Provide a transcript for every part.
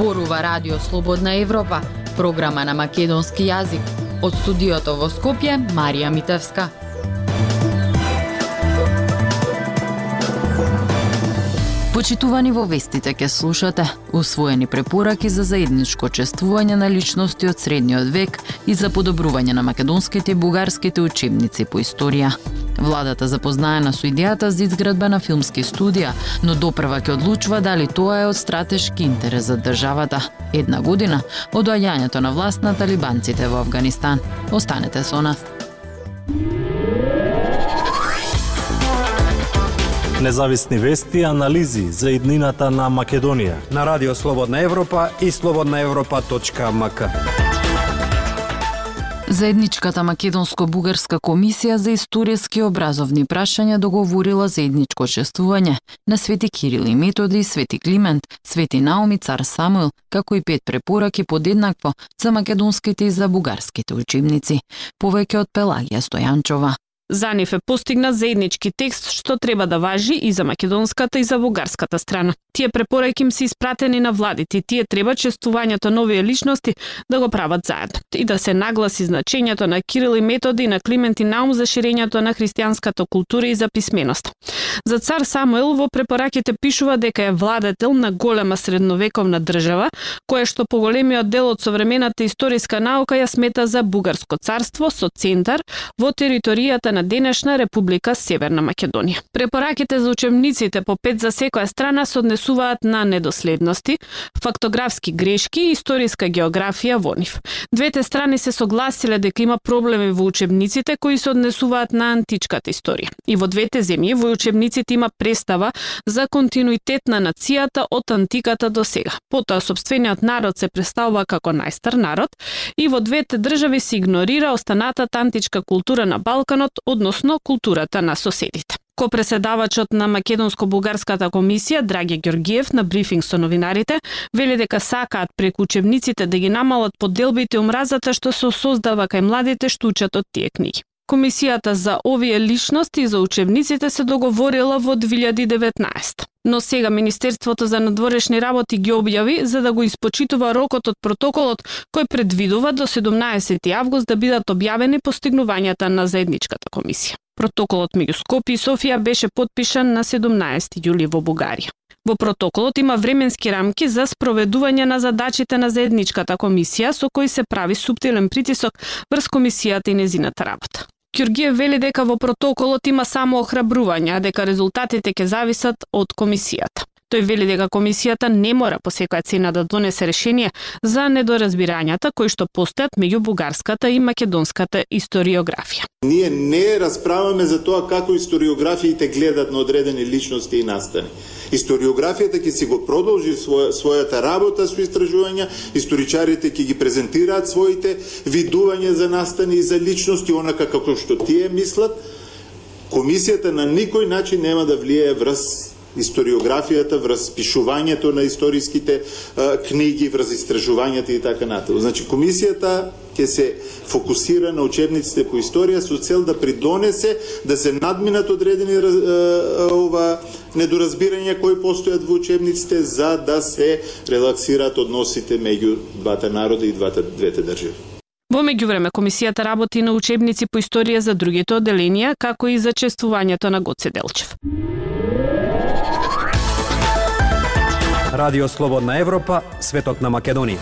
Зборува Радио Слободна Европа, програма на македонски јазик. Од студиото во Скопје, Марија Митевска. Почитувани во вестите ке слушате усвоени препораки за заедничко чествување на личности од средниот век и за подобрување на македонските и бугарските учебници по историја. Владата запознаена со идејата за изградба на филмски студија, но допрва ќе одлучува дали тоа е од стратешки интерес за државата. Една година од доаѓањето на власт на талибанците во Афганистан. Останете со нас. Независни вести и анализи за иднината на Македонија. На Радио Слободна Европа и слободнаевропа.мк. Заедничката македонско-бугарска комисија за историски образовни прашања договорила заедничко чествување на Свети Кирил и Методи, Свети Климент, Свети Наоми, Цар Самуил, како и пет препораки подеднакво за македонските и за бугарските учебници. Повеќе од Пелагија Стојанчова. За нив е постигнат заеднички текст што треба да важи и за македонската и за бугарската страна. Тие препораки им се испратени на владите. Тие треба честувањето на овие личности да го прават заедно и да се нагласи значењето на Кирил и Методи и на Климент и Наум за ширењето на христијанската култура и за писменост. За цар Самуел во препораките пишува дека е владетел на голема средновековна држава, која што поголемиот дел од современата историска наука ја смета за бугарско царство со центар во територијата на на денешна Република Северна Македонија. Препораките за учебниците по пет за секоја страна се однесуваат на недоследности, фактографски грешки и историска географија во нив. Двете страни се согласиле дека има проблеми во учебниците кои се однесуваат на античката историја. И во двете земји во учебниците има престава за континуитет на нацијата од антиката до сега. Потоа собствениот народ се представува како најстар народ и во двете држави се игнорира останатата античка култура на Балканот односно културата на соседите. Ко преседавачот на Македонско-Бугарската комисија Драги Георгиев на брифинг со новинарите вели дека сакаат преку учебниците да ги намалат поделбите и омразата што се создава кај младите што учат од тие книги. Комисијата за овие личности за учебниците се договорила во 2019. Но сега Министерството за надворешни работи ги објави за да го испочитува рокот од протоколот кој предвидува до 17 август да бидат објавени постигнувањата на заедничката комисија. Протоколот меѓу Скопје и Софија беше подпишан на 17 јули во Бугарија. Во протоколот има временски рамки за спроведување на задачите на заедничката комисија со кои се прави суптилен притисок врз комисијата и незината работа. Ќургиев вели дека во протоколот има само охрабрување, а дека резултатите ќе зависат од комисијата. Тој вели дека комисијата не мора по секоја цена да донесе решение за недоразбирањата кои што постојат меѓу бугарската и македонската историографија. Ние не расправаме за тоа како историографиите гледат на одредени личности и настани. Историографијата ќе си го продолжи своја, својата работа со истражувања, историчарите ќе ги презентираат своите видувања за настани и за личности, онака како што тие мислат. Комисијата на никој начин нема да влијае врз историографијата, врз пишувањето на историските а, книги, врз истражувањата и така натаму. Значи, комисијата ќе се фокусира на учебниците по историја со цел да придонесе да се надминат одредени а, ова недоразбирања кои постојат во учебниците за да се релаксираат односите меѓу двата народа и двата двете држави. Во меѓувреме, комисијата работи на учебници по историја за другите оделенија, како и за чествувањето на Гоце Делчев. Радио Слободна Европа, светот на Македонија.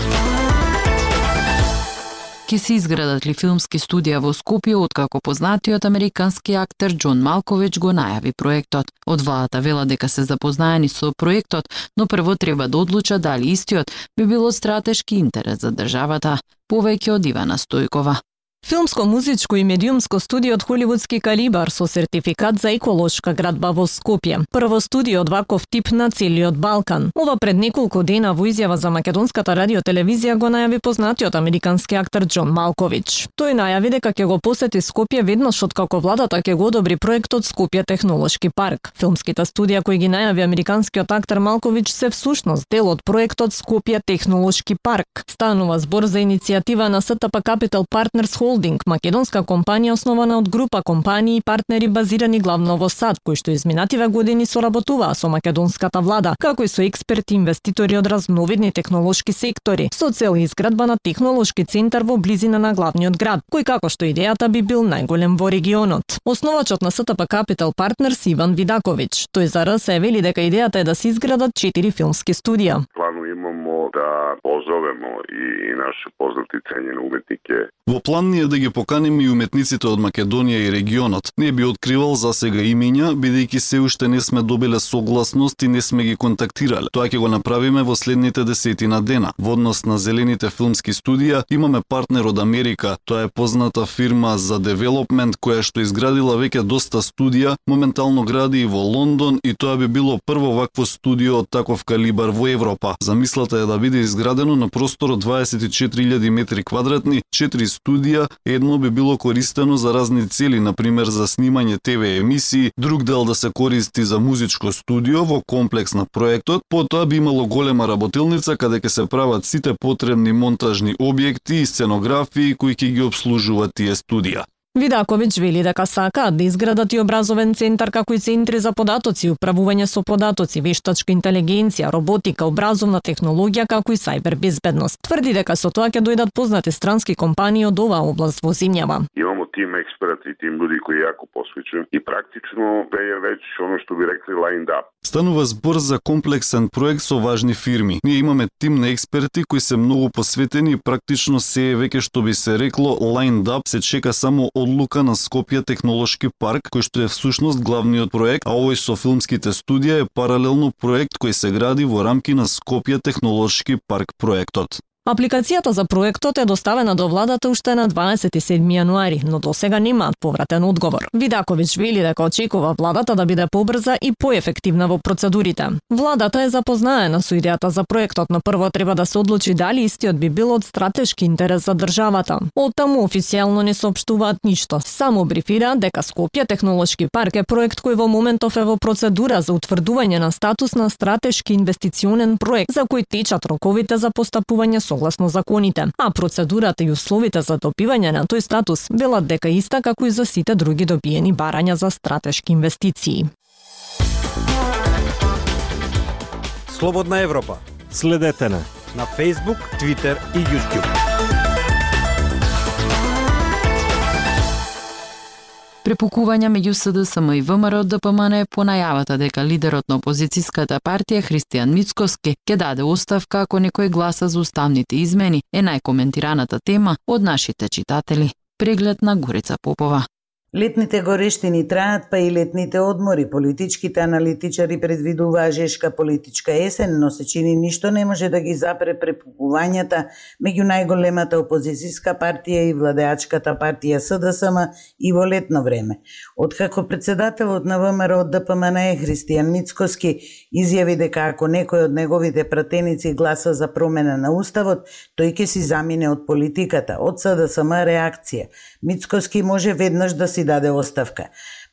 Ке се изградат ли филмски студија во Скопје откако познатиот американски актер Џон Малкович го најави проектот. Од владата вела дека се запознаени со проектот, но прво треба да одлучат дали истиот би било стратешки интерес за државата. Повеќе од Ивана Стојкова. Филмско, музичко и медиумско студио од холивудски калибар со сертификат за еколошка градба во Скопје. Прво студио од ваков тип на целиот Балкан. Ова пред неколку дена во изјава за македонската радиотелевизија го најави познатиот американски актер Џон Малкович. Тој најави дека ќе го посети Скопје веднаш откако владата ќе го одобри проектот Скопје технолошки парк. Филмските студија кои ги најави американскиот актер Малкович се всушност дел од проектот Скопје технолошки парк. Станува збор за иницијатива на СТП Capital Partners Holding Холдинг, македонска компанија основана од група компании и партнери базирани главно во САД, кои што изминативе години соработуваа со македонската влада, како и со експерти инвеститори од разновидни технолошки сектори, со цел изградба на технолошки центар во близина на главниот град, кој како што идејата би бил најголем во регионот. Основачот на СТП Capital Partners Иван Видаковиќ, тој за РСЕ вели дека идејата е да се изградат четири филмски студија. План да позовемо и наши познати ценени уметнике. Во план ни е да ги поканиме и уметниците од Македонија и регионот. Не би откривал за сега имиња, бидејќи се уште не сме добиле согласност и не сме ги контактирале. Тоа ќе го направиме во следните десетина дена. Во однос на зелените филмски студија имаме партнер од Америка. Тоа е позната фирма за девелопмент која што изградила веќе доста студија, моментално гради и во Лондон и тоа би било прво вакво студио од таков калибар во Европа. Замислата е да биде изградено на простор од 24.000 метри квадратни, 4 студија, едно би било користено за разни цели, на пример за снимање ТВ емисии, друг дел да се користи за музичко студио во комплекс на проектот, потоа би имало голема работилница каде ќе се прават сите потребни монтажни објекти и сценографии кои ќе ги обслужуваат тие студија. Видаковиќ вели дека сакаат да изградат и образовен центар како и центри за податоци, управување со податоци, вештачка интелигенција, роботика, образовна технологија како и сајбер безбедност. Тврди дека со тоа ќе дојдат познати странски компании од оваа област во земјава. Имам тим експерти, тим луѓе кои јако посвечен и практично веќе веќе оно што би рекли lined up. Станува збор за комплексен проект со важни фирми. Ние имаме тим на експерти кои се многу посветени и практично се е веќе што би се рекло lined up, се чека само одлука на Скопје технолошки парк, кој што е всушност главниот проект, а овој со филмските студија е паралелно проект кој се гради во рамки на Скопје технолошки парк проектот. Апликацијата за проектот е доставена до владата уште на 27 јануари, но до сега немаат повратен одговор. Видаковиќ вели дека очекува владата да биде побрза и поефективна во процедурите. Владата е запознаена со идејата за проектот, но прво треба да се одлучи дали истиот би бил од стратешки интерес за државата. Од таму официјално не соопштуваат ништо. Само брифира дека Скопје технолошки парк е проект кој во моментов е во процедура за утврдување на статус на стратешки инвестиционен проект за кој течат роковите за постапување со согласно законите, а процедурата и условите за добивање на тој статус велат дека иста како и за сите други добиени барања за стратешки инвестиции. Слободна Европа. Следете на на Facebook, Twitter и YouTube. Препукувања меѓу СДСМ и ВМРО ДПМН по најавата дека лидерот на опозицијската партија Христијан Мицкоски ќе даде оставка ако некој гласа за уставните измени е најкоментираната тема од нашите читатели. Преглед на Горица Попова. Летните горештини траат, па и летните одмори. Политичките аналитичари предвидуваа жешка политичка есен, но се чини ништо не може да ги запре препукувањата меѓу најголемата опозицијска партија и владеачката партија СДСМ и во летно време. Откако председателот на ВМРО ДПМН е Христијан Мицкоски изјави дека ако некој од неговите пратеници гласа за промена на уставот, тој ќе си замине од политиката. Од СДСМ реакција. Мицкоски може веднаш да се си даде оставка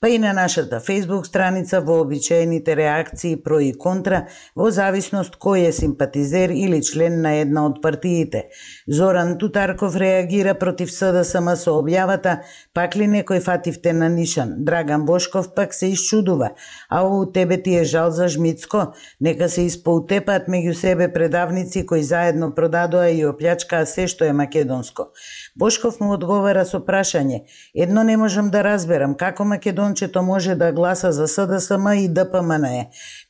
па и на нашата Facebook страница во обичаените реакции про и контра во зависност кој е симпатизер или член на една од партиите. Зоран Тутарков реагира против СДСМ со објавата пак ли некој фативте на нишан. Драган Бошков пак се исчудува. А у тебе ти е жал за Жмицко? Нека се испоутепаат меѓу себе предавници кои заедно продадоа и оплячкаа се што е македонско. Бошков му одговара со прашање. Едно не можам да разберам, како Македон Македончето може да гласа за СДСМ и ДПМН.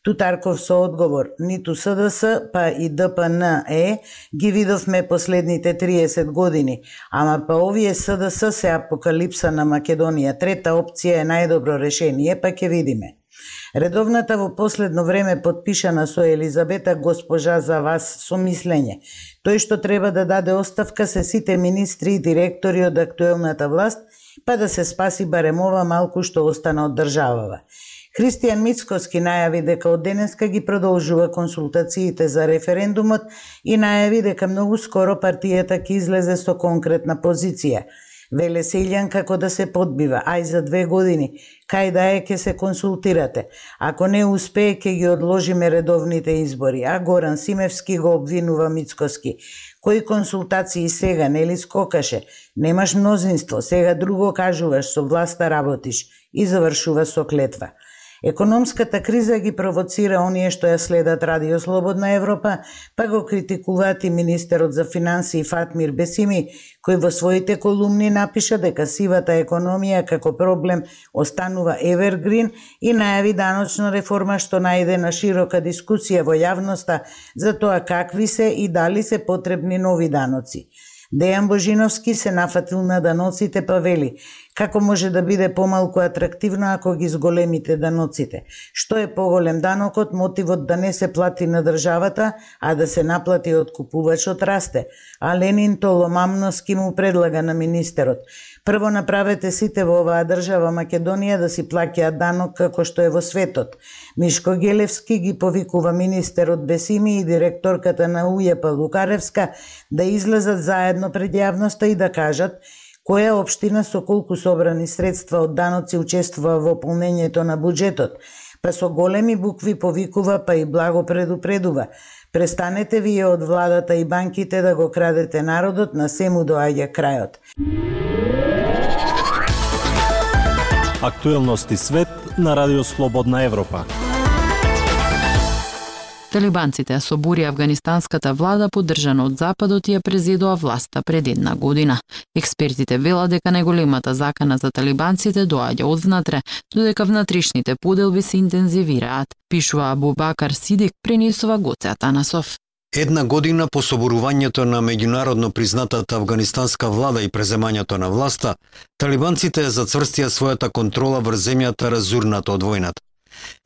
Тутарков со одговор, ниту СДС, па и ДПНЕ ги видовме последните 30 години, ама па овие СДС се апокалипса на Македонија. Трета опција е најдобро решение, па ќе видиме. Редовната во последно време подпишана со Елизабета госпожа за вас со мислење. Тој што треба да даде оставка се сите министри и директори од актуелната власт па да се спаси барем ова малку што остана од државава. Христијан Мицкоски најави дека од денеска ги продолжува консултациите за референдумот и најави дека многу скоро партијата ќе излезе со конкретна позиција. Веле Силјан како да се подбива, ај за две години, кај да е ке се консултирате. Ако не успее, ке ги одложиме редовните избори. А Горан Симевски го обвинува Мицкоски. Кои консултации сега, нели скокаше? Немаш мнозинство, сега друго кажуваш, со власта работиш и завршува со клетва. Економската криза ги провоцира оние што ја следат Радио Слободна Европа, па го критикуваат и министерот за финансии Фатмир Бесими, кој во своите колумни напиша дека сивата економија како проблем останува Evergreen и најави даночна реформа што најде на широка дискусија во јавноста за тоа какви се и дали се потребни нови даноци. Дејан Божиновски се нафатил на даноците па вели како може да биде помалку атрактивно ако ги зголемите даноците. Што е поголем данокот, мотивот да не се плати на државата, а да се наплати од купувачот расте. А Ленин Толомамноски му предлага на министерот. Прво направете сите во оваа држава Македонија да си плаќаат данок како што е во светот. Мишко Гелевски ги повикува министерот Бесими и директорката на УЈП Лукаревска да излезат заедно пред јавноста и да кажат која општина со колку собрани средства од даноци учествува во полнењето на буџетот, па со големи букви повикува, па и благо предупредува. Престанете вие од владата и банките да го крадете народот, на сему доаѓа крајот. Актуелности свет на Радио Слободна Европа. Талибанците ја собори афганистанската влада поддржана од Западот и ја презедоа власта пред една година. Експертите велат дека најголемата закана за талибанците доаѓа од внатре, додека внатрешните поделби се интензивираат, пишува Абу Бакар Сидик, пренесува Гоце Атанасов. Една година по соборувањето на меѓународно признатата афганистанска влада и преземањето на власта, талибанците зацврстија својата контрола врз земјата разурната од војната.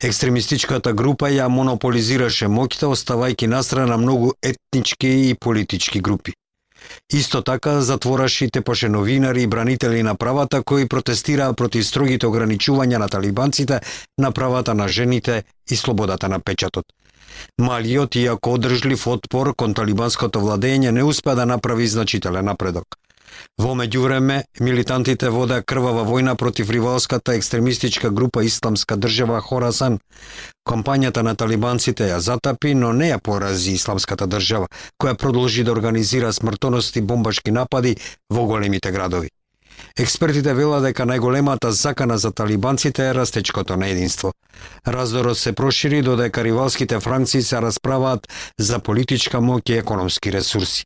Екстремистичката група ја монополизираше моќта, оставајќи настрана многу етнички и политички групи. Исто така затвораше и тепоше новинари и бранители на правата кои протестираа против строгите ограничувања на талибанците на правата на жените и слободата на печатот. Малиот, иако одржлив отпор кон талибанското владење, не успеа да направи значителен напредок. Во меѓувреме, милитантите вода крвава војна против ривалската екстремистичка група Исламска држава Хорасан. Компанијата на талибанците ја затапи, но не ја порази Исламската држава, која продолжи да организира смртоности бомбашки напади во големите градови. Експертите велат дека најголемата закана за талибанците е растечкото на единство. Раздорот се прошири додека ривалските франци се расправаат за политичка моќ и економски ресурси.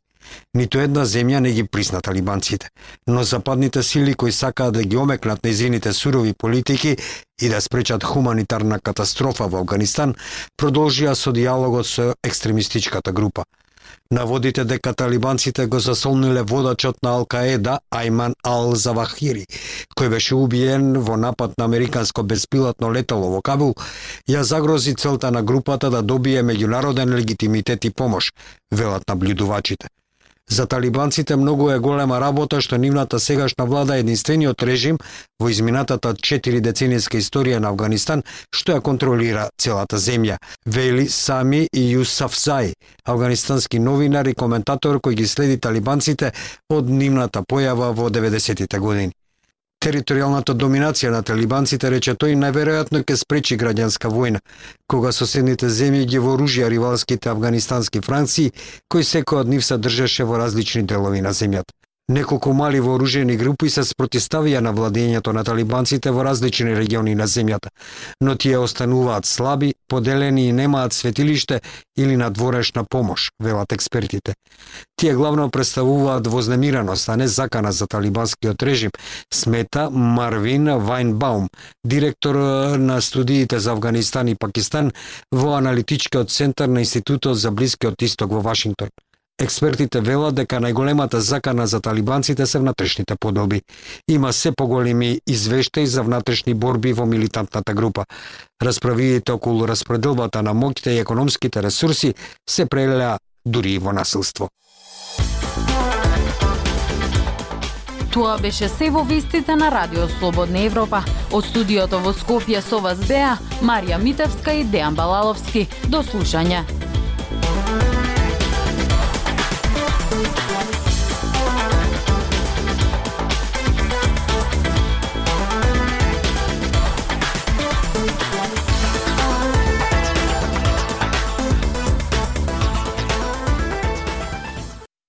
Ниту една земја не ги призна талибанците, но западните сили кои сакаат да ги омекнат незините сурови политики и да спречат хуманитарна катастрофа во Афганистан, продолжија со диалогот со екстремистичката група. Наводите дека талибанците го засолниле водачот на Ал-Каеда Айман Ал-Завахири, кој беше убиен во напад на американско беспилотно летало во Кабул, ја загрози целта на групата да добие меѓународен легитимитет и помош, велат наблюдувачите. За талибанците многу е голема работа што нивната сегашна влада е единствениот режим во изминатата 4 деценијска историја на Афганистан што ја контролира целата земја. Вели Сами и Юсафзај, афганистански новинар и коментатор кој ги следи талибанците од нивната појава во 90-тите години територијалната доминација на талибанците, рече тој, најверојатно ќе спречи граѓанска војна, кога соседните земји ги вооружија ривалските афганистански франци, кои секој од нив се држеше во различни делови на земјата. Неколку мали вооружени групи се спротиставија на владењето на талибанците во различни региони на земјата, но тие остануваат слаби, поделени и немаат светилиште или надворешна помош, велат експертите. Тие главно представуваат вознемираност, а не закана за талибанскиот режим, смета Марвин Вайнбаум, директор на студиите за Афганистан и Пакистан во аналитичкиот центар на Институтот за Блискиот Исток во Вашингтон. Експертите велат дека најголемата закана за талибанците се внатрешните подоби. Има се поголеми извештаи за внатрешни борби во милитантната група. Расправиите околу распределбата на моќите и економските ресурси се прелеа дури и во насилство. Тоа беше се во вестите на Радио Слободна Европа. Од студиото во Скопје со вас беа Марија Митевска и Дејан Балаловски. До слушање.